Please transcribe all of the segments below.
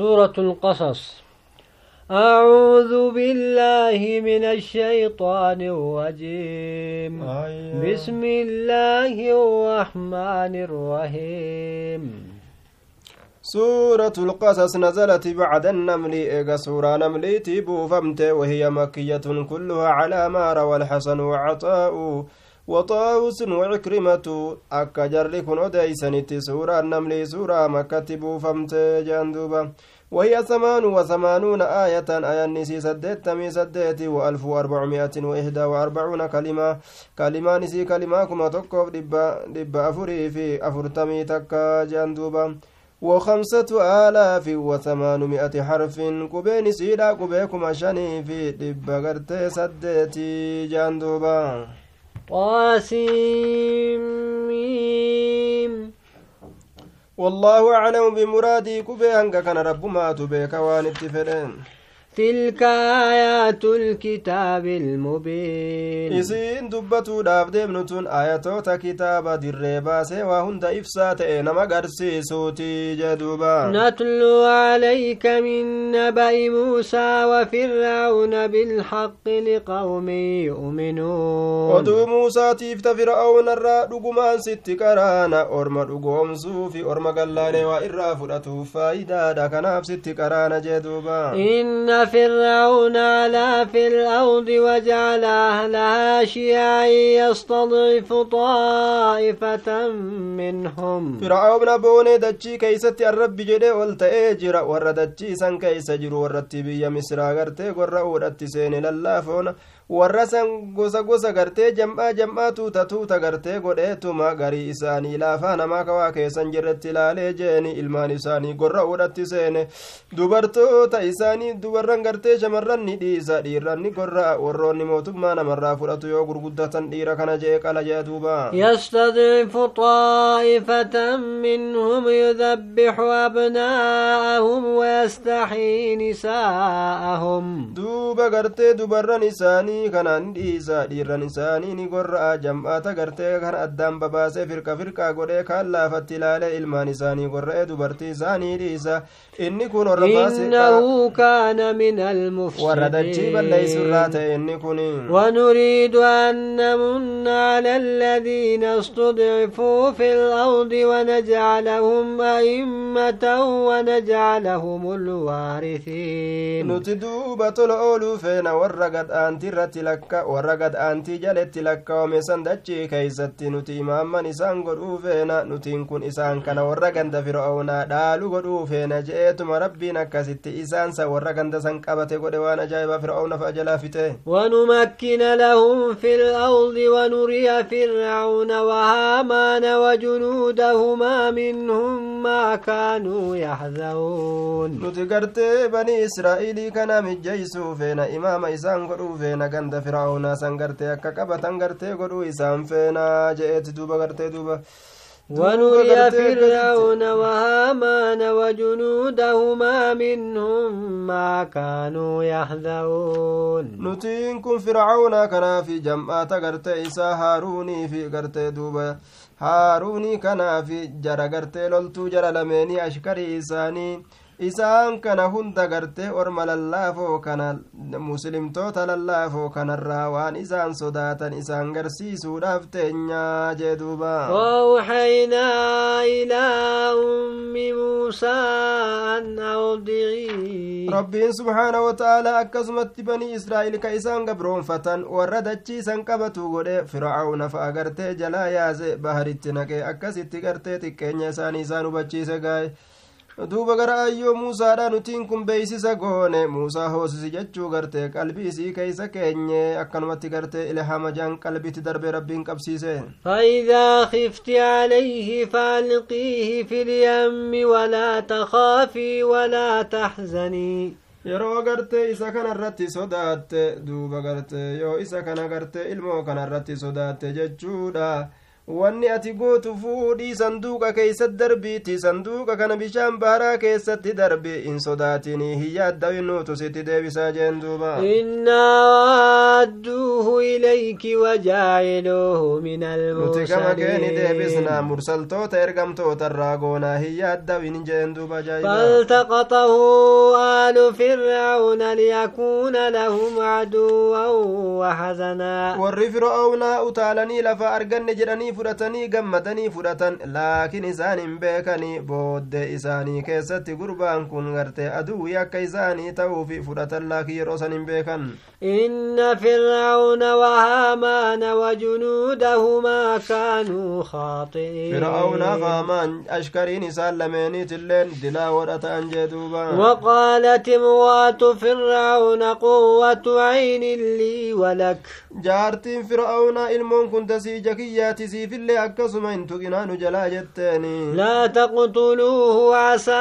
سورة القصص. أعوذ بالله من الشيطان الرجيم. أيوة. بسم الله الرحمن الرحيم. سورة القصص نزلت بعد النمل إيغا سورة نمليتي بوفمت وهي مكية كلها على ما روى الحسن وعطاء وطاوس وعكرمة أكا جري كن أديسنتي سورة النمل سورة مكة بوفمت جاندوبا وهي ثمان وثمانون آية آية نسي سدت تمي سدت وألف وأربعمائة وإحدى وأربعون كلمة. كلمة نسي كلمة كما تقف دبا دبا أفري في أفرتمي تكا جاندوبا وخمسة آلاف وثمانمائة حرف كبين سيدا كبيكم شني في دبا غرتي سدتي جاندوبا قاسم والله أعلم بمرادي كبي هنگا كان رب ما تبيك وان اتفرين تلك آيات الكتاب المبين. إسين دبتو داب دمنتون آياتو تا كتاب درابا سوا هند إفسات إنما قرسي سوتي جدوبا. نتلو عليك من نبأ موسى وفرعون بالحق لقوم يؤمنون. ودو موسى تيفت فرعون الرا دقما ست كرانا. أرما دقوم سوفي أرما قلاني وإرا فايدادا. كناف ست كرانا جدوبا. إن فرعون علا في الأرض وجعل أهلها شيعا يستضعف طائفة منهم. فرعون بوني دجي كيست الرب جدي ولت اجر ور دجي سن كيس جرو ورتي بيا مصر غرتي غر ورتي سين للافون. Warra san gosa gosa gartee jam'aa jam'aa tuuta tuuta gartee godheetuma garii isaanii laafaa namaa kawaa keessan jirretti ilaalee jeeni ilmaan isaanii gorra udhatti seene dubartoota isaanii dubarran gartee shamarran ni dhiisa dhiirran ni gorra warroonni mootummaa namarraa fudhatu yoo gurguddatan dhiira kana jee qala jee duuba يستضعف طائفة منهم يذبح أبناءهم ويستحيي نساءهم دوبا غرتي دبران إساني isaanii kanaan dhiisa dhiirran isaanii ni gorra'a jam'aata gartee kan addaan babaasee firqa firqaa godhee kaan laafatti ilaalee ilmaan isaanii gorra'ee dubartii isaanii dhiisa inni kun إنه كان من المفسدين inni kun ونريد أن نمن على الذين استضعفوا في الأرض ونجعلهم أئمة ونجعلهم الوارثين نتدوب تلعولوا فينا ورقد أنتر irratti lakka warra gad aantii jaletti lakkaawame san dachii keeysatti nuti imaamman isaan godhuu feena nutiin kun isaan kana warra ganda fir'aawnaa dhaalu godhuu feena je'eetuma rabbiin akkasitti isaansa warra ganda san qabate godhe waan ajaa'ibaa fir'aawnaaf ajalaa fite ونمكن لهم في الأرض ونري فرعون وهامان وجنودهما منهم ما كانوا يحذرون نتقرت بني إسرائيل كان مجيسو فينا إمام إسان قلو فينا ganda firaa'unaa san gartee akka qabatan gartee godhuu isaan feenaa je'eeti duuba gartee duuba. ونري فرعون وهامان وجنودهما منهم ما كانوا يحذرون نتين كن فرعون كان في جمعة غرتي إسا هاروني في غرتي دوبا هاروني كان في جرى غرتي لولتو جرى لميني أشكري إساني isaan kana hunda gartee orma lallaafoo kana muslimtoota lallaafoo kanarraa waan isaan sodaatan isaan garsiisuudhaaf teenyaa jee duuba. وأوحينا إلى أم موسى أن أرضعي ربين سبحانه وتعالى أكسمت بني إسرائيل كإسان قبرون فتن وردتشي سن قبتو قد فرعون فأغرتي جلا يازي بهرتي نكي أكسيتي قرتي تكيني إساني إسانو بچي سقاي duuba gara ayyoo muusaadha nutiin kun beeysisa goone muusaa hoosisi jechuu gartee qalbii isii keeysa keenye akkanumatti gartee ilhaama jaan qalbitti darbe rabbiin qabsiise فإذا خفت عليه فألقيه في اليم ولا تخافي ولا تحزني yeroo gartee isa kana irratti sodaatte duuba gartee yoo isa kana gartee ilmoo kana irratti sodaatte jechuudha wanni ati gootu fuudhii sanduuqa keeysat darbiiti sanduuqa kana bishaan baaraa keessatti darbi in sodaatinii hiyyaaddawinuutu sitti deebisaa jeen duuba innaa waadduuhu ilayki wajaaciluuhu min nuti gama keeni deebisna mursaltoota ergamtoota irraa goonaa hiyyaaddawiin jeen duuba فالتقطه آل فرعون ليكون لهم عدوا وحزنا warri fir'aawnaa utaalanii lafa arganne jedhanii fudhatanii gammadanii fudhatan laakiin isaan hin beekanii booddee isaanii keessatti gurbaan kun garte aduwwi akka isaanii ta'uufi fudhatan laakiin yeroo san hin beekan inna fir'auna wahaamaana wajunuudahumaa kaanuu khaaxi'iin fir'aawnaa faamaan ashkariin isaan lameeniitilleen dilaa wodha ta'an jee duuba وقالت امرأة فرعون قوة عين لي ولك jaartiin fir'aawnaa ilmoon kun tasii jakiyyaati siifillee akkasuma hin tuqinaanu jalaa jetteeni لا تقتلوه عسى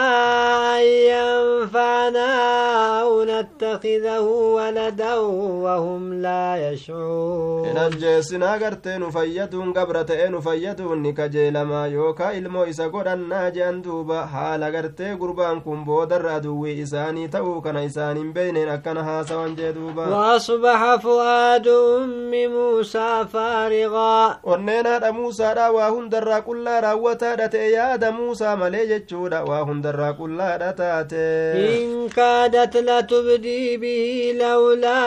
أن ينفعنا أو نتخذه ولدا وهم لا hin يشعرون ajjeessinaa gartee nu fayyaduun gabra ta'ee nu fayyaduun ni kajeelamaa yookaa ilmoo isa godhannaa je'an duuba haala gartee gurbaan kun boodarra aduwwii isaanii ta'uu kana isaan hin beeyneen akkana haasawan jee duuba وأصبح فؤاد أم موسى فارغا onneen haadha muusaadha waa hundarraa qullaa raawwataadha ta'e yaada muusaa malee jechuudha waa hundarraa qullaadha taate إن كادت لتبدي به لولا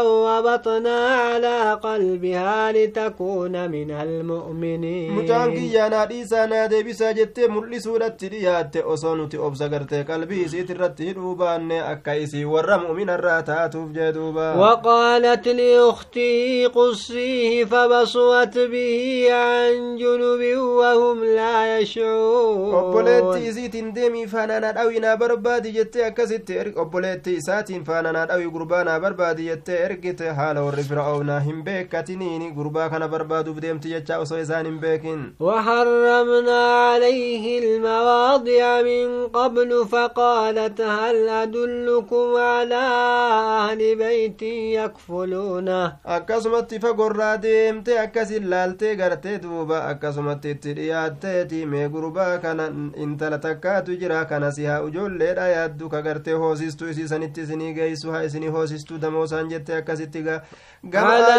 أن ربطنا على قلبها لتكون من المؤمنين mucaan kiyyaanaa dhiisaa naa deebisaa jettee mul'isuudhatti dhiyaatte osoo nuti obsa gartee qalbii isiit irratti hidhuu baanne akka isii warra mu'minarraa taatuuf jee duuba وقالت لأخته قصيه فبصرت به عن جنوب وهم لا يشعرون. أبوليتي إزيتين ديمي فانانا أوينا بربادي جتي أكسي تيرك أبوليتي إساتين فانانا أوي قربانا بربادي جتي أرقيت حالا ورفر أونا هم بيكا تنيني قربا كان بربادو بديم تيجا أصوي زانين بيكين وحرمنا عليه المواضع من قبل فقالت هل أدلكم على أهل بيتي يكفلونه؟ أكسمت فقر ديمتي أكسي لالتي gartee duuba akkasumatti itti dhiyaatteeti mee gurbaa kana intala takkaatu jira kana si haa ijoolleedha yaaddu ka gartee hoosistuu isiisanitti isinii geessu haa isinii hoosistuu damoosaan jette akkasitti ga أهل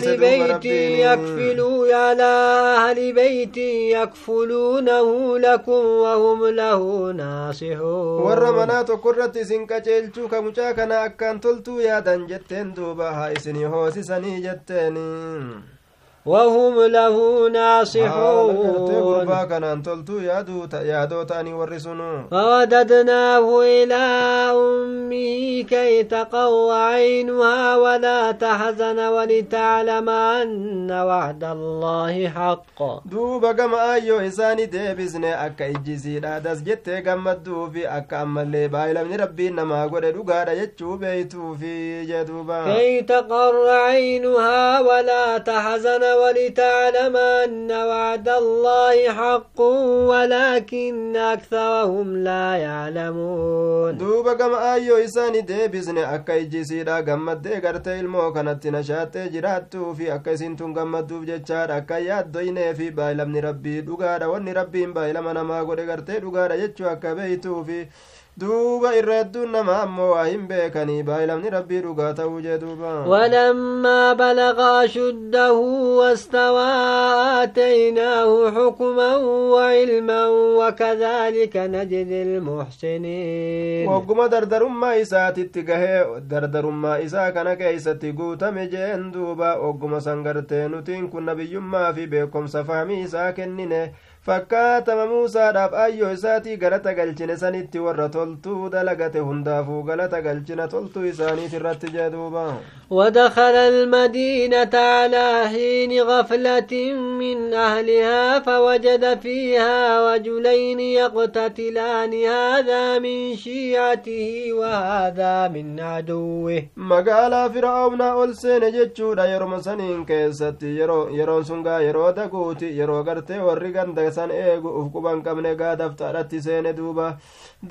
deebise duuba بيت rabbiin يكفلوا على أهل بيت يكفلونه لكم وهم له ناصحون qaceelchuu ka mucaa kana akkaan toltuu yaadan jetteen duuba وهم له ناصحون. فوددناه إلى أمه كي تقو عينها ولا تحزن ولتعلم أن وعد الله حق. كي تقر عينها ولا تحزن ولتعلم أن وعد الله حق ولكن أكثرهم لا يعلمون. دوبا قم أيو إساني دي بزن أكاي جيسيرا قم دي قرت المو كانت نشات جراتو في أكاي سنتون قم دوب جتشار أكاي يدويني في بايلم نربي دوغارا ونربي بايلم أنا ما قرت قرت دوغارا جتشو أكا بيتو في duuba irra hedduun nama ammoo waa hin beekanii baayilamni rabbii dhugaa ta'uu jee duuba ولما بلغ أشده واستوى آتيناه حكما وعلما وكذلك نجزي المحسنين wagguma dardarummaa isaatitti gahee dardarummaa isaa kana keeysatti guutame jeen duuba ogguma san gartee nutiin kun nabiyyummaa fi beekomsa fahmii isaa kennine fakkaatama muusaadhaaf ayyoo isaatii galata galchine sanitti warra toltuu dalagate hundaafuu galata galchina toltuu isaaniit irratti jee duuba ودخل المدينة على حين غفلة من أهلها فوجد فيها رجلين يقتتلان هذا من شيعته وهذا من عدوه magaalaa fir'aawnaa ol seene jechuudha yeroma saniin keessatti yeroo yeroon sun gaa yeroo san eegu uf quban qabne gaadaftaadhatti seene duuba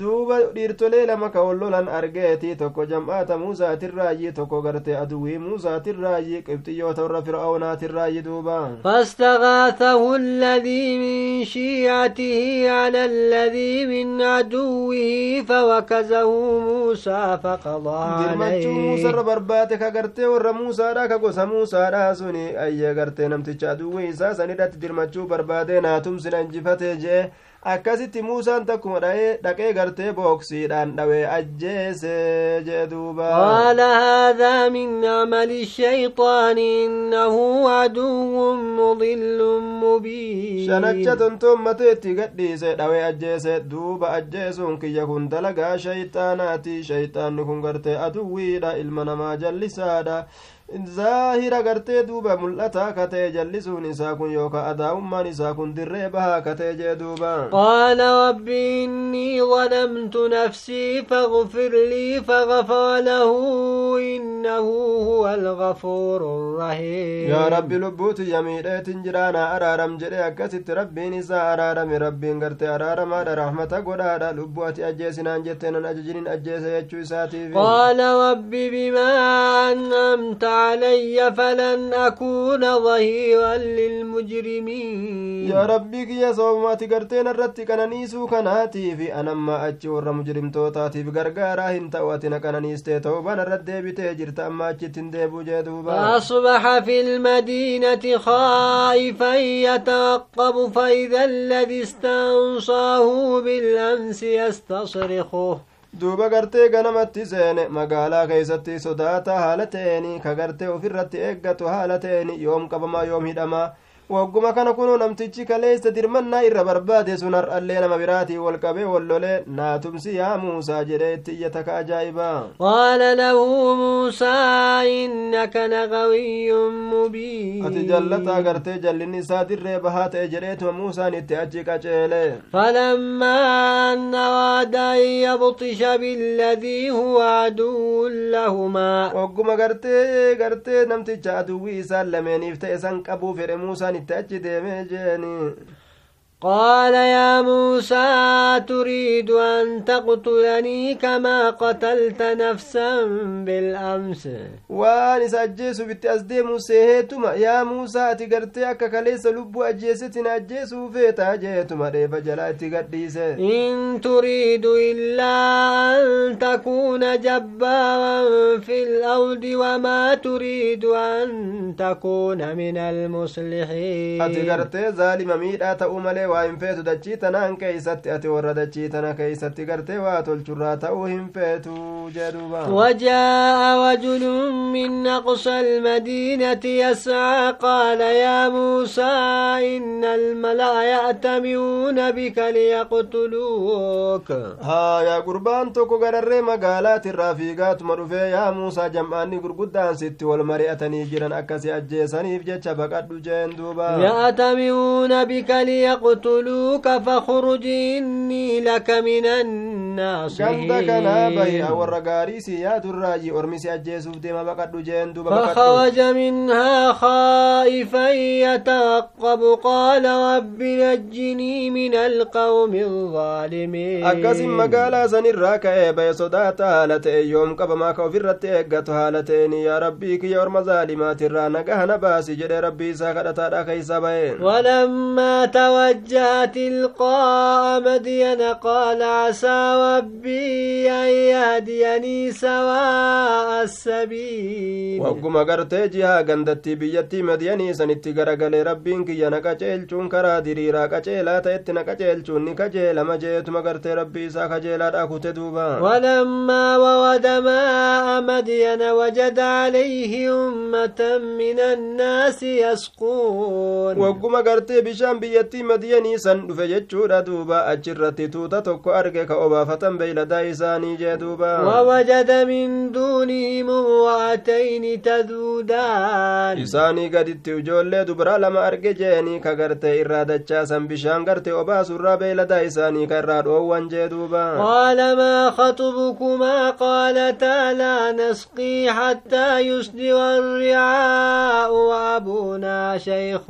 duuba dhiirtolee lama ka wollolan argeeti tokko jam'aata muusaatirraayyi tokko garte aduwii muusaatirraayyi qibxiyyoota warra fir'aawonaatirraayyi duuba فاستغاثه الذي من شيعته على الذي من عدوه فوكزه موسى فقضى عليه موسى برباتك كغرتي ور موسى دا كغوس موسى دا سوني اي غرتي نمتي عدوي إسا سندت درمچو برباده ناتم سننجفته جه akkasitti muusaan takkuma dhaqee gartee booksiidhaan dhawee ajjeese jee duuba qaala haadaa min camali shayxaani innahu caduwwun mudillun mubiin shanacha tontoommatee itti gadhiise dhawee ajjeese duuba ajjeesuun kiyya kun dalagaa shayxaanaati shayxaanni kun gartee aduwwiidha ilma namaa jallisaadha zaahira gartee duuba mul'ataa katee jallisuun isaa kun yookaa adaa'ummaan isaa kun dirree bahaa katee jee duuba. Qaala rabbi innii ظلمtu nafsii faغfir lii فغفر له إنه هو الغفور الرحيم يا ربي لبوت يميدت جرانا أرارم جري أكست ربي نساء أرارم ربي غرت أرارم هذا رحمة قدادا لبوت أجيسنا أنجتنا أججرين أجيس يجو ساتي قال ربي بما أنعمت علي فلن أكون ظهيرا للمجرمين. يا ربي يا صوماتي قرتين الرتي كنانيسو كناتي في أنما أجي ور مجرم توتاتي بغرغارا هنتا واتنا كنانيستي توبان الرد ديبتي جرت أما أجتن ديبو جدوبا فأصبح في المدينة خائفا يترقب فإذا الذي استنصاه بالأمس يستصرخه. Duuba gartee ganamatti seene magaalaa keeysatti sodaata haala ta'eeni ka gartee ofirratti eeggatu haala ta'eeni yoom qabamaa yoom hidhamaa wagguma kana kunuu namtichi kaleessa dirmannaa irra barbaade sun har'allee nama biraatii wal qabee wallolee naatumsi yaa muusaa jedhee itti iyyata ka ajaa'ibaa qaala lahu muusaa innaka lagawiyyun mubiin ati jallataa gartee jallinni isaa dirree bahaa ta'e jedheetuma muusaan itti achi qaceele falammaa an araada an yabxisha billadii huwa aduwwun lahumaa wagguma gartee gartee namticha aduwwii isaan lameeniif ta'e san qabuu fedhe muusaan itti achi deemee jeeni قال يا موسى تريد أن تقتلني كما قتلت نفسا بالأمس؟ وان سأجيس بت أسديم سيهتما يا موسى تقرتي أكا كليس لب أجيستنا أجيس فيتا جيتما ريفا جلاتي قديس إن تريد إلا أن تكون جبارا في الأرض وما تريد أن تكون من المصلحين. أتقرتي ظالم ميدا تأملي waa hin feetu dachii tanaan keeysatti ati warra dachii tana keeysatti gartee waa tolchurraa ta'uu hin feetu jedhuuba وجاء رجل من أقصى المدينة يسعى قال يا موسى إن الملأ يأتمرون بك ليقتلوك. ها يا قربان توكو غرري مقالات الرافيقات مرفي يا موسى جمعاني قرقدان ست والمرئتني جران أكسي أجيساني في جتش بقدو جين دوبا. يأتمرون بك ليقتلوك. يقتلوك فاخرج إني لك من الناصحين ganda kanaa bahi warra gaarii si yaadurraayi ormisi ajjeesuuf deema baqadhu jeen duba فخرج منها خائفا يترقب قال رب نجني من القوم الظالمين bahe sodaata haala ta'e yoom qabamaa ka ofirratti eeggatu haala ta'eni yaa rabbii kiyya orma zaalimaatirraa nagahana baasi jedhe rabbii isaa kadhataadha keeysa bahe ولما توجه تلقاء مدين قال عسى ربي أن يهديني سواء السبيل wagguma gartee jihaa gandattii biyyattii madiyanii sanitti garagalee rabbiin kiyya na qaceelchuun karaa diriiraa qaceelaa ta'etti na qaceelchuun ni kajeelama jeetuma gartee rabbii isaa kajeelaadha kute duuba ولما ورد ماء مدين وجد عليه أمة من الناس يسقون wagguma gartee bishaan biyyattii madiyanii san dhufe jechuudha duuba achirratti tuuta tokko arge ka beeyladaa isaanii jee duuba ووجد من دونهم امرأتين تذودان isaanii gaditti ijoollee dubaraa lama arge jeeni ka gartee irraa dachaasan bishaan gartee obaasurraa beeyladaa isaanii ka irraa dhoowwan jee duuba قال ما خطبكما قالتا لا نسقي حتى يصدر الرعاء وأبونا شيخ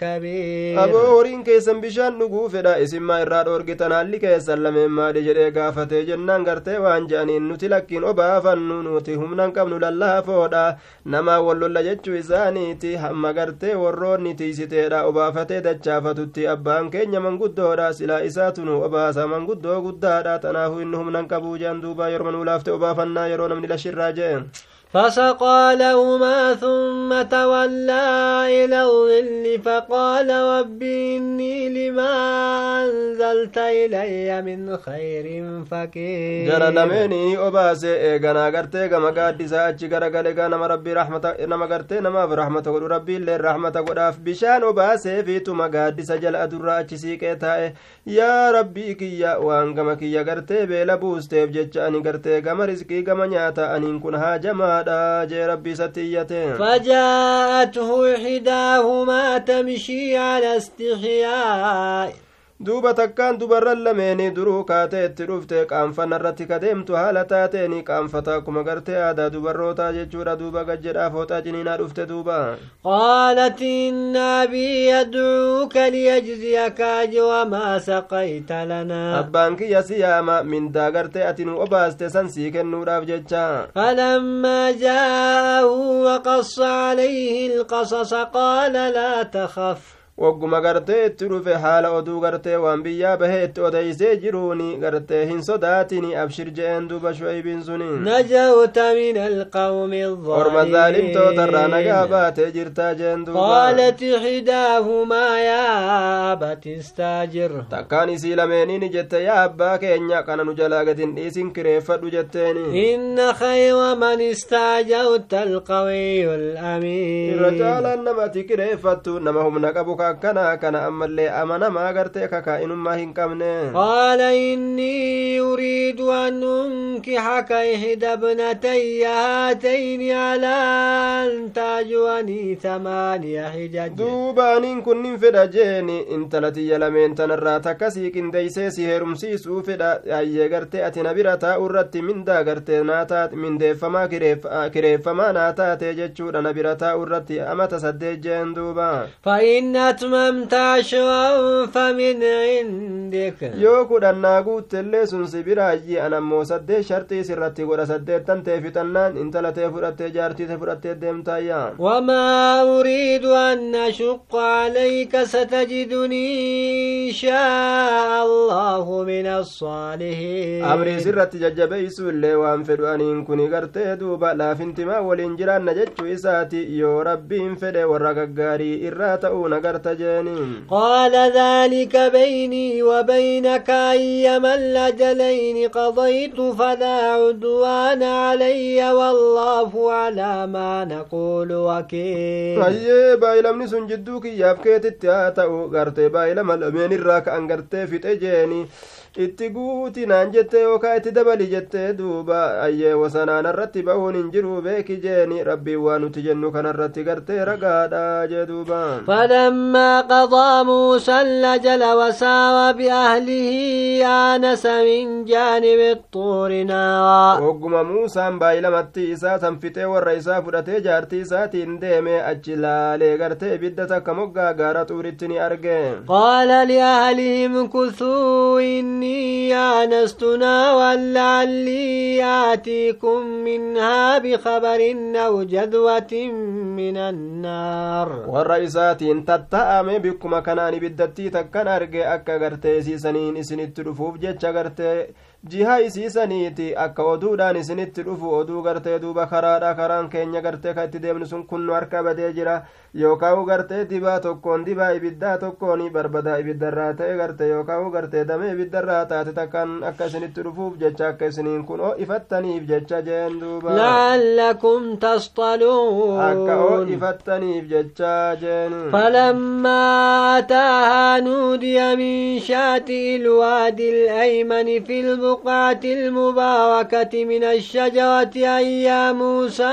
كبير aboo horiin keessan bishaan bishaan dhuguu fedha isinmaa irraa dhoorgitan haalli keessan lameen maadhi jedhee gaafatee jennaan gartee waan je'aniin nuti lakkiin obaafannu nuti humnan qabnu lallaafoodha namaa wallolla jechuu isaaniiti hamma gartee warroonni tiisiteedha obaafatee dachaafatutti abbaan keenya manguddoodha silaa isaatu nu obaasa manguddoo guddaadha tanaafu inni humnan qabuu jean duuba yeroo manuu laafte obaafannaa yeroo namni lashirraa jee فسقى لهما ثم تولى إلى الظل فقال رب إني لما أنزلت إلي من خير فقير جرى نميني أباسي إيغانا غرتي غما قادسا أجي غرى غلقا نما ربي رحمة نما غرتي نما في رحمة قد ربي اللي رحمة قد أف بشان أباسي في تما قادسا جل أدرى أجي سيكي يا ربي كيا وان غما كيا غرتي بيلا بوستيف جتشاني غرتي غما رزقي غما نياتا أنين كن هاجما jee rabbii isatti iyyate فجاءته إحداهما تمشي على استحياء. Duuba takkaan dubarran lameeni duruu kaatee itti dhufte qaanfanna irratti kadeemtu haala taateeni qaanfata akkuma gartee aadaa dubarrootaa jechuudha duuba gajjedhaaf hooxaa ciniinaa dhufte duuba قالت إن أبي يدعوك ليجزيك أجر ما سقيت لنا abbaan kiyya si yaama mindaa gartee ati nu obaaste san sii kennuudhaaf jecha فلما جاءه وقص عليه القصص قال لا تخف wagguma gartee itti dhufe haala oduu gartee waan biyyaa bahee itti odeysee jiruuni gartee hin sodaatini abshir je'een duuba shu'aybiin suni نجوت من القوم orma zaalimtootarraa nagaa baatee jirtaa jeen duuba قالت إحداهما يا أبت استاجر takkaan isii lameeniin jette yaa abbaa keenya kana nu jalaa gadin dhiisin kireeffadhu jetteeni إن خير من استاجرت القوي irra الأمين caalaan namati kireeffattu nama humna qabu ka akkanaa kana ammallee amanamaa gartee kakaa'inummaa hin qabne قال إني أريد أن أنكحك إحدى ابنتي هاتين على أن تأجرني ثمانية حجج jeeni intala tiyya lameen tanarraa takka sii qindeeysee si heerumsiisuu fedha ayyee gartee ati na bira taa'u irratti mindaa gartee naa taate mindeeffamaa kireef- kireeffamaa naa taate jechuudha na bira taa'u irratti amata saddeet jeen duuba فإن أتممت عشرا فمن عندك kudhannaa guuttellee sun si biraayyi an ammoo saddeet sharxii sirratti godha saddeettan tee fixannaan intala tee fudhattee jaartii tee fudhattee deemtaayya وما أريد أن أشق عليك ستجدني إن شاء الله من الصالحين amrii sirratti jajjabeeysu illee waan fedhu aniin kuni gartee duuba laafintimaa waliin jiraanna jechuu isaati yoo rabbiin fedhe warra gaggaarii irraa ta'uu nagarta jeeniin قال ذلك بيني وبينك أيما الأجلين قضيت فلا عدوان علي والله على ما نقول وكيل. هي بايل من سنجدوك يا بكيت تاتو غرتي بايل من الامين ان غرتي في تجيني. itti guuti naan jette yookaa itti dabali jette duuba ayyee wasanaan irratti bahuun hin jiru. Beeki jeeni rabbiin waan nuti jennu kanarratti gartee ragaadha jee duuba. Falammaa qadaa muusaan lajala wasaawa biahlihii aanasa min jaani xuuri naawaa hogguma muusaan baay'ilamatti isaa sanfixee warra isaa fudhatee jaartii isaatiin deeme achi laalee gartee ibidda takka moggaa gaara xuuritti ni arge. Qaala liahlihim kusuu inni إني آنستنا ولعلي آتيكم منها بخبر أو جذوة من النار. والرئيسات انتتا أمي بكما كناني بدتي تكن أرقي أكا غرتي سيسنين سنت رفوف جتشا غرتي جيها سيسنيتي أكا ودودان سنت رفو ودو غرتي دوبا خرادا خران كينيا غرتي خيت ديمن سن كنو أركا بديجرا يوكا وغرتي ديبا تكون ديبا إبدا تكوني بربدا إبدا غرتي يوكا وغرتي دمي إبدا taate takkan akka isinitti dhufuuf jecha akka isiniin kun o ifattaniif jecha jeen duuba لعلكم akka o ifattaniif jecha jeen فلما أتاها نودي من شاطئ الوادي الأيمن في البقعة المباركة من الشجرة أن يا موسى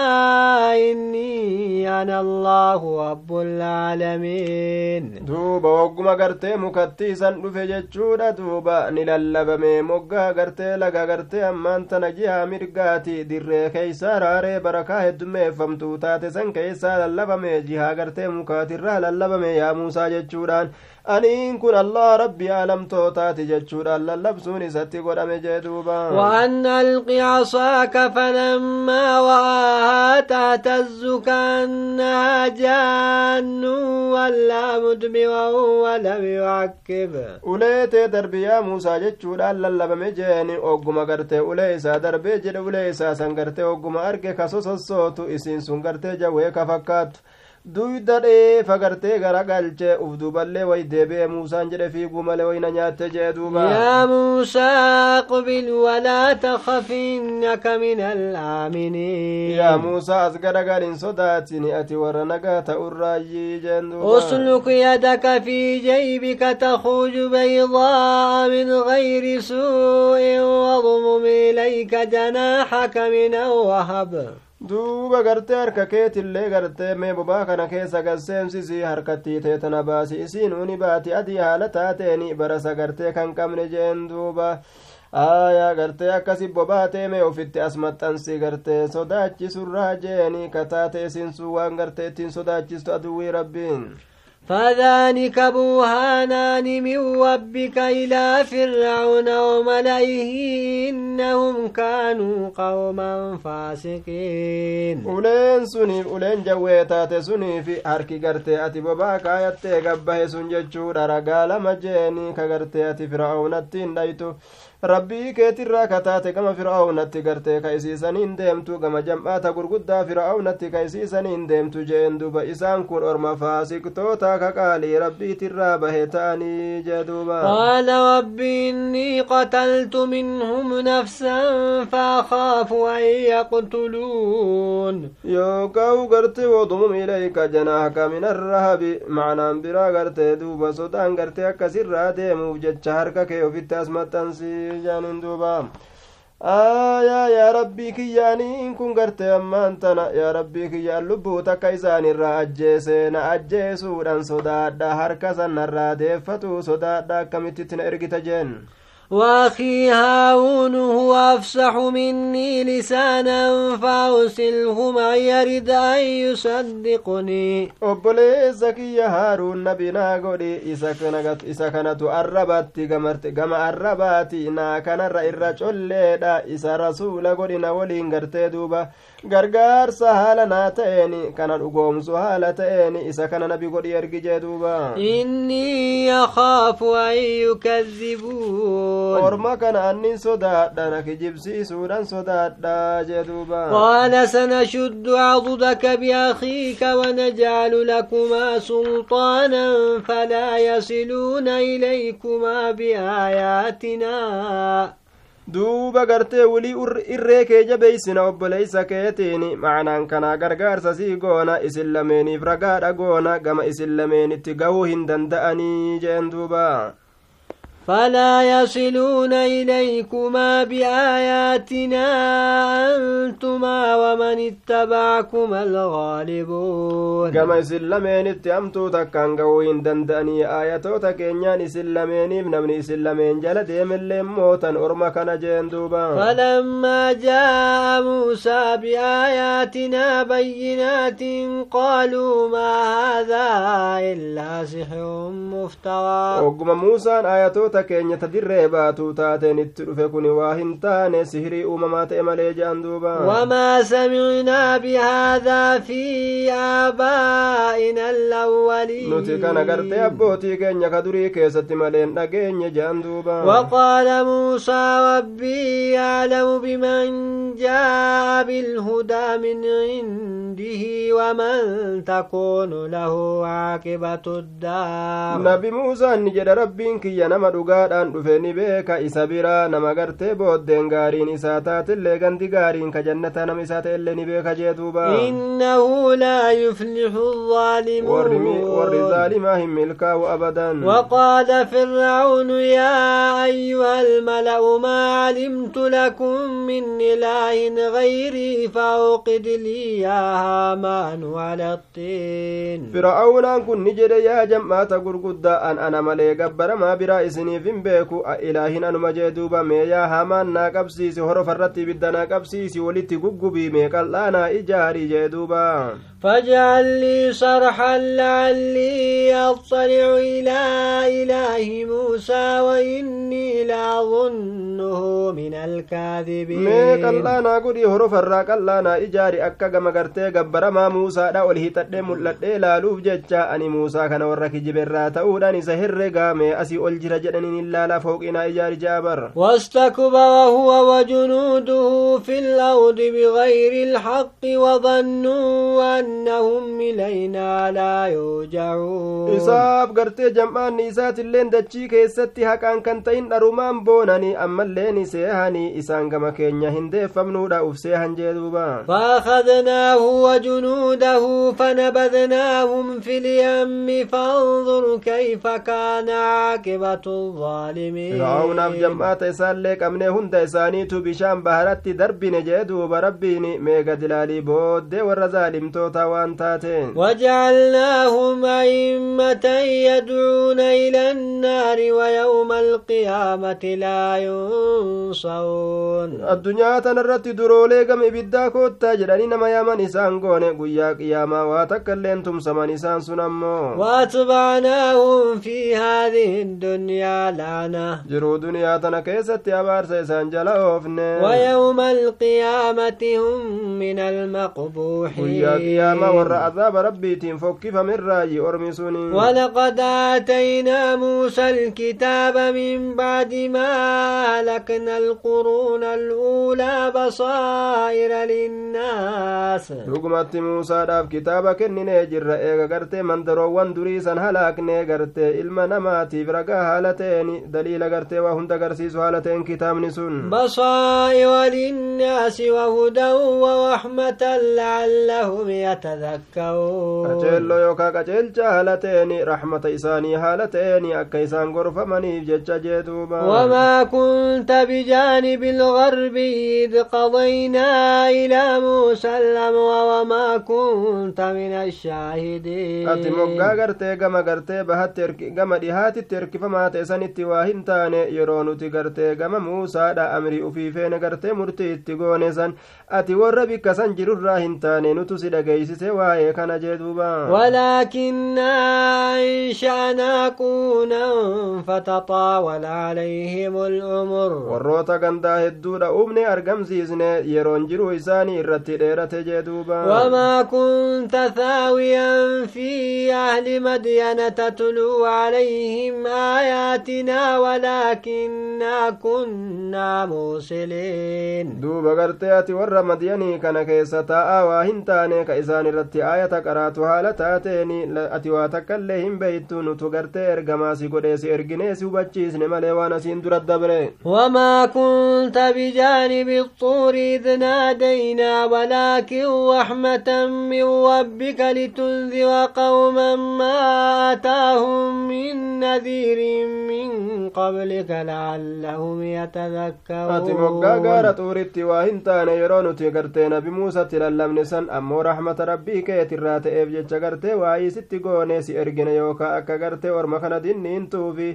إني أنا الله رب العالمين duuba wagguma gartee mukatti isan dhufe jechuudha duuba ni lallabame moggaa gartee laga gartee ammaan tana jihaa mirgaati dirree keeysaa raaree barakaa heddummeeffamtu taate san keeysaa lallabame jihaa gartee mukaatirraa lallabame yaa muusaa jechuudhaan aniin kun allah rabbii aalamtootaati jechuudhaan lallabsuun isatti godhame jee duuba وأن ألق عصاك فلما وآها تهتز كأنها جان ولا مدبرا ولم يعقب uleetee darbiyaa muusaa jechuudhaan lallabame jeeni ogguma gartee ulee isaa darbee jedhe ulee isaa san gartee ogguma arge ka sosossootu isiin sun gartee jawwee ka fakkaattu duyda dheefa gartee gara galchee uf duuballee way deebi'e muusaan jedhe fiiguu malee wayna nyaatte jee duuba يا موسى أقبل ولا تخف إنك من الآمنين yaa muusaa as garagal hin sodaatini ati warra nagaa ta'urraayyii jeen duuba اسلك يدك في جيبك تخرج بيضاء من غير سوء واضمم إليك جناحك من الوهب duuba gartee harka keetillee gartee mee kana keessa gasseemsisii harkattii teetana baasi isiin uni baati adii haala taateeni barasa gartee kan qabne jeen duuba aayaa gartee akkasi bobaatee mee ofitti as maxxansi gartee sodaachisurraa jeeni isiin sun waan gartee sodaachistu aduwwii rabbiin فذلك برهانان من ربك إلى فرعون وملئه إنهم كانوا قوما فاسقين uleen suniif uleen jawwee taate suniif harki gartee ati bobaa kaayattee gabbahe sun jechuudha ragaa lama jeeni ka gartee ati fir'aawnatti hin dhaytu rabbii keetirraa kataate gama fir'aawnatti gartee kaysiisanii hin deemtu gama jam'aata gurguddaa fir'aawnatti kaysiisanii hin deemtu jeen duba isaan kun orma faasiktoota kaqaalii rabbiitirraa bahe ta'anii jee duba qaala rabbi innii qataltu minhum nafsan faakaafu an yaqtuluun. Yookaa'u gartee wodumum ilayka janaahka minarrahabi macnaan biraa gartee duuba. Sodaan gartee akkasirraa deemuuf jecha harka kee ofitti asmaxxansii jaaniin duuba aayaa yaa rabbii kiyyaaniin kun gartee ammaan tana yaa rabbii kiyyaan lubbuu takka isaanirraa ajjeese na ajjeesuudhaan sodaadha harka sanarraa deeffatu sodaadha akkamittitti na ergita jeen وأخي هارون هو أفصح مني لسانا فأرسله معي يرد أن يصدقني obboleessa kiyya haaruun nabinaa godhi isa kanatu arrabatti gama arrabaati naa kanarra irra colleedha isa rasuula godhi na waliin gartee duuba gargaarsa haala naa ta'een kana dhugoomsu haala ta'een isa kana nabi godhi ergi jee duuba إني أخاف أن يكذبون orma kana annin sodaadha na kijibsiisuudhan sodaadha jee duuba قال سنشد عضدك بأخيك ونجعل لكما سلطانا فلا يصلون إليكما بآياتنا duuba gartee wulii irree kee jabeeysina obboleeysa keetiin macnaan kanaa gargaarsa sii goona isin lameeniif ragaadha goona gama isin lameenitti gahuu hin danda'anii jeen duuba فلا يصلون إليكما بآياتنا أنتما ومن اتبعكم الغالبون. كما سلمين اتعمتو تكان قوين دندأني آياتو تكين يعني سلمين ابن من سلمين جلد يمن لموتا أرمك نجين دوبا. فلما جاء موسى بآياتنا بينات قالوا ما هذا إلا سحر مفترى. وقم موسى آياتو aayatoota keenya ta dirree baatuu taateen itti dhufe kun waa hin taane sihirii uumamaa ta'e malee je'an duuba وما سمعنا بهذا في آبائنا الأولين nuti kana gartee abbootii keenya ka durii keessatti maleen dhageenye je'an duuba وقال موسى ربي أعلم بمن جاء بالهدى من عنده ومن تكون له عاقبة الدار nabi muusaan ni jedha rabbiin kiyya nama dhugaadhaan dhufe ni beeka isa biraa nama gartee booddeen gaariin isaa taatillee gandi gaariin ka jannata nama isaa ta'ellee ni beeka jee duuba إنه لا يفلح warri zaalimaa hin milkaa'u abadan وقال فرعون يا أيها الملأ ما علمت لكم من إله غيري فأوقد لي يا هامان على الطين fir'aawnaan kun ni jedhe yaa jam'aata gurguddaa an ana malee gabbaramaa biraa isinii saniif hin beeku ilaahin anuma jee duuba meeyaa hamaan naa qabsiisi horofarratti ibidda naa qabsiisi walitti guggubii meeqal'aanaa ijaarii jee duuba فاجعل لي صرحا لعلي أطلع إلى إله موسى وإني لأظنه من الكاذبين mee qallaanaa godhi horofarraa qallaanaa ijaari akka gama gartee gabbaramaa muusaadha ol hiixadhee mul'adhee laaluuf jecha ani muusaa kana warra kijiberraa ta'uudhaan isa herregaame asii ol jira jedhaniin ilaala fooqinaa ijaari jaabar واستكبر هو وجنوده في الأرض بغير الحق وظنوا أن إنهم إلينا لا يرجعون gartee jam'aanni isaatiilleen dachii keessatti haqaan kan ta'in dharumaan boonanii ammalleen seehanii isaan gama keenya hin deeffamnuudha uf seehan jee duuba فأخذناه وجنوده فنبذناهم في اليم فانظر كيف كان عاقبة الظالمين fir'aawunaaf jam'aata isaallee qabnee hunda isaaniitu bishaan baharatti darbine jee duuba rabbiin meega dilaalii booddee warra zaalimtoota waan taateen وجعلناهم أئمة يدعون إلى النار ويوم القيامة لا ينصرون gama ibiddaa koottaa jedhanii nama yaaman isaan goone guyyaa qiyaamaa waa takka illeen tumsaman isaan sun ammoo واتبعناهم في هذه الدنيا jiruu duniyaa tana keessatti abaarsa isaan jala oofne ويوم القيامة هم من المقبوحين guyyaa qiyaamaa warra azaaba rabbiitiin fokkifamirraayi ormi suni ولقد آتينا موسى الكتاب من بعد ما أهلكنا القرون الأولى بصائر للناس dhugumatti muusaadhaaf kitaaba kenninee jirra eega gartee mandaroowwan durii san halaaknee gartee ilma namaatiif ragaa haala ta'een daliila gartee waa hunda agarsiisu haala ta'een kitaabni sun بصائر للناس وهدى ورحمة لعلهم يتذكرون qaceelloo yookaa qaceelcha haala ta'een rahmata isaanii haala ta'een akka isaan gorfamaniif jecha jee duuba وما كنت بجانب الغرب إذ قضينا إلى موسى الأمر وما كنت من الشاهدين ati moggaa gartee gama gartee bahatti gama dhihaatitti erkifamaa ta'e sanitti waa hin taane yeroo nuti gartee gama muusaadha amrii ufii feene gartee murtii itti goone san ati warra bikka san jirurraa hin taane nutu si dhageeysise waa'ee kana jee duuba ولكننا أنشأنا قونا فتطاول عليهم الأمر warroota gandaa hedduudha uumne argamsiisne yeroon jiruu isaanii irratti dheerate jee duuba وما كنت ثاويا في أهل مدين تتلو عليهم آياتنا ولكننا كنا مرسلين. دوبا غرتيات ورا كان كيسا تاا واهن تاني كإسان رتي آية قرات وحالة تاتيني. لأتوا تكالهم بيتو نتو غرتي إرغماسي قديسي إرغنيسي وبچيس نماليوانا سيندو رد وما كنت بجانب الطور إذ نادينا ولكن رحمة من ربك لتنذر قوما ما آتاهم من نذير قبلك لعلهم ati moggaa gaara يتذكرون xuuritti waa hin taane yeroo nuti gartee nabi muusatti lallabne san ammoo rahmata rabbii keetirraa ta'eef jecha gartee waa'ii sitti goone si ergine yookaa akka gartee orma kana dinniintuufi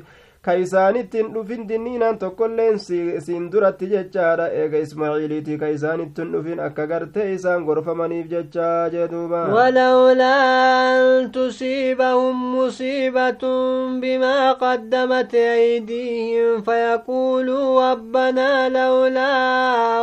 si- siin duratti jechaadha eega ismaaciiliiti ka isaanittin dhufin akka gartee isaan gorfamaniif jechaa jee duuba ولولا أن تصيبهم مصيبة بما قدمت أيديهم فيقولوا ربنا لولا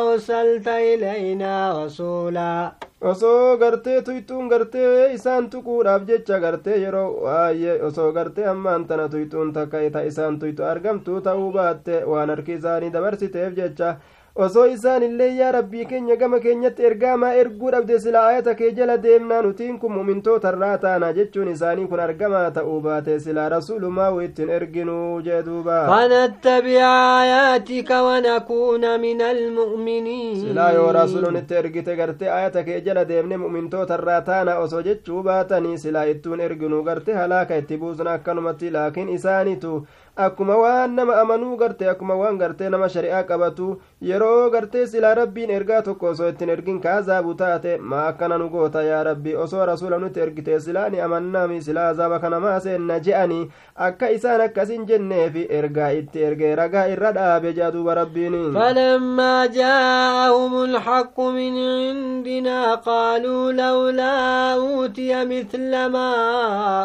أرسلت إلينا رسولا osoo gartee tuyxuun gartee isaan tuquudhaaf jecha gartee yeroo waay'ee osoo gartee ammaan tana tuyxuun takka ta isaan tuyxu argamtuu ta'uu baatte waan harki isaanii dabarsiteef jecha osoo isaan illee yaa rabbii keenya gama keenyatti ergaamaa erguu dhabde sila ayata kee jala deemnaa nutiin kun mumintoota irraa taana jechuun isaanii kun argamaa ta'uu baate silaa rasuulumaa ittiin erginuu jee duuba فنتبع آياتك ونكون من المؤمنين silaa yoo rasuulun itti ergite gartee ayata kee jala deemne mu'mintoota irraa taana osoo jechuu baatanii silaa ittuun erginuu gartee halaaka itti buusna akkanumatti laakiin isaanitu akkuma waan nama amanuu garte akkuma waan gartee nama shari'aa qabatu yeroo gartee silaa rabbiin ergaa tokko osoo ittiin ergin kaazaabu taate maa akkana nu goota yaa rabbi osoo rasuula nutti ergite silaa ni amannaami silaa azaaba kanamaa seenna je'anii akka isaan akkasin jenneefi ergaa itti ergee ragaa irra dhaabe jaa duuba rabbiin فلما جاءهم الحق من عندنا قالوا لولا أوتي مثل ما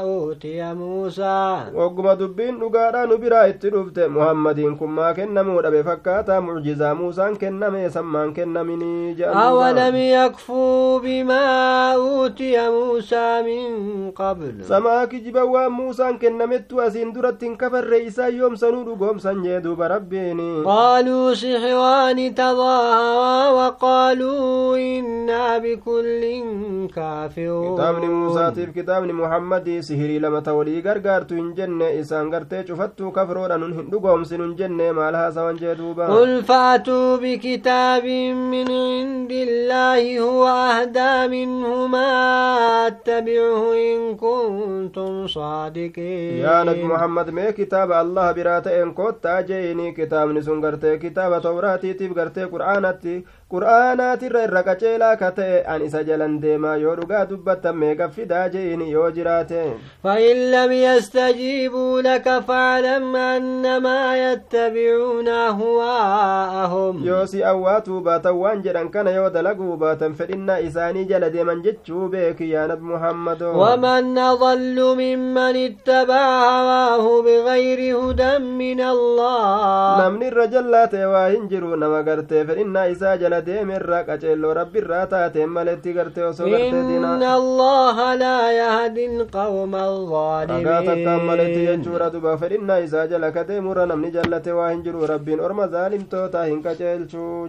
أوتي موسى وقم دبين dhugaadhaa nu biraa itti dhufte muhammadiin kun maa kennamuu dhabe fakkaataa mucjizaa muusaan kenname sammaan kennaminii أولم يكفوا بما أوتي موسى من قبل samaa kijiba waan muusaan kennamettu asiin durattiin kafarre isaa yoomsanuu dhugoomsan jee rabbiini قالوا سحران تظاهرا وقالوا إنا بكل كافرون kitaabni muusaatiif kitaabni muhammadii sihirii lamata walii gargaartu hin jenne isaan gartee cufattuu hin jenne maal haasawan jee duuba قل فأتوا بكتاب من عند الله هو أهدى منه ما أتبعه إن كنتم صادقين muhammad mee kitaaba allah biraa ta'een koottaa jeeyini kitaabni sun gartee kitaaba tawraatiitiif gartee qur'aanatti qur'aanaatirra irra qaceelaa ka ta'e an isa jalan deemaa yoo dhugaa dubbattan meeqa fidaa jeeyini yoo jiraate فإن لم يستجيبوا لك فاعلم أنما يتبعون yoo si awwaatuu baatan waan jedhan kana yoo dalaguu baatan fedhinnaa isaanii jala deeman jechuu beeki yaa nabi muhammadoo ومن يضل ممن اتبع هواه بغير هدى من الله. نمن الرجل لا تيوا هنجرو نما قرتي فإن إسا جل ديم الرق أجل رب الراتا تيم التي قرتي وصو إن الله لا يهد القوم الظالمين. رقاتا قام ينجور دبا فإن إسا جل كديم رنم نجل تيوا هنجرو رب أرم ظالم توتا هنك جل شو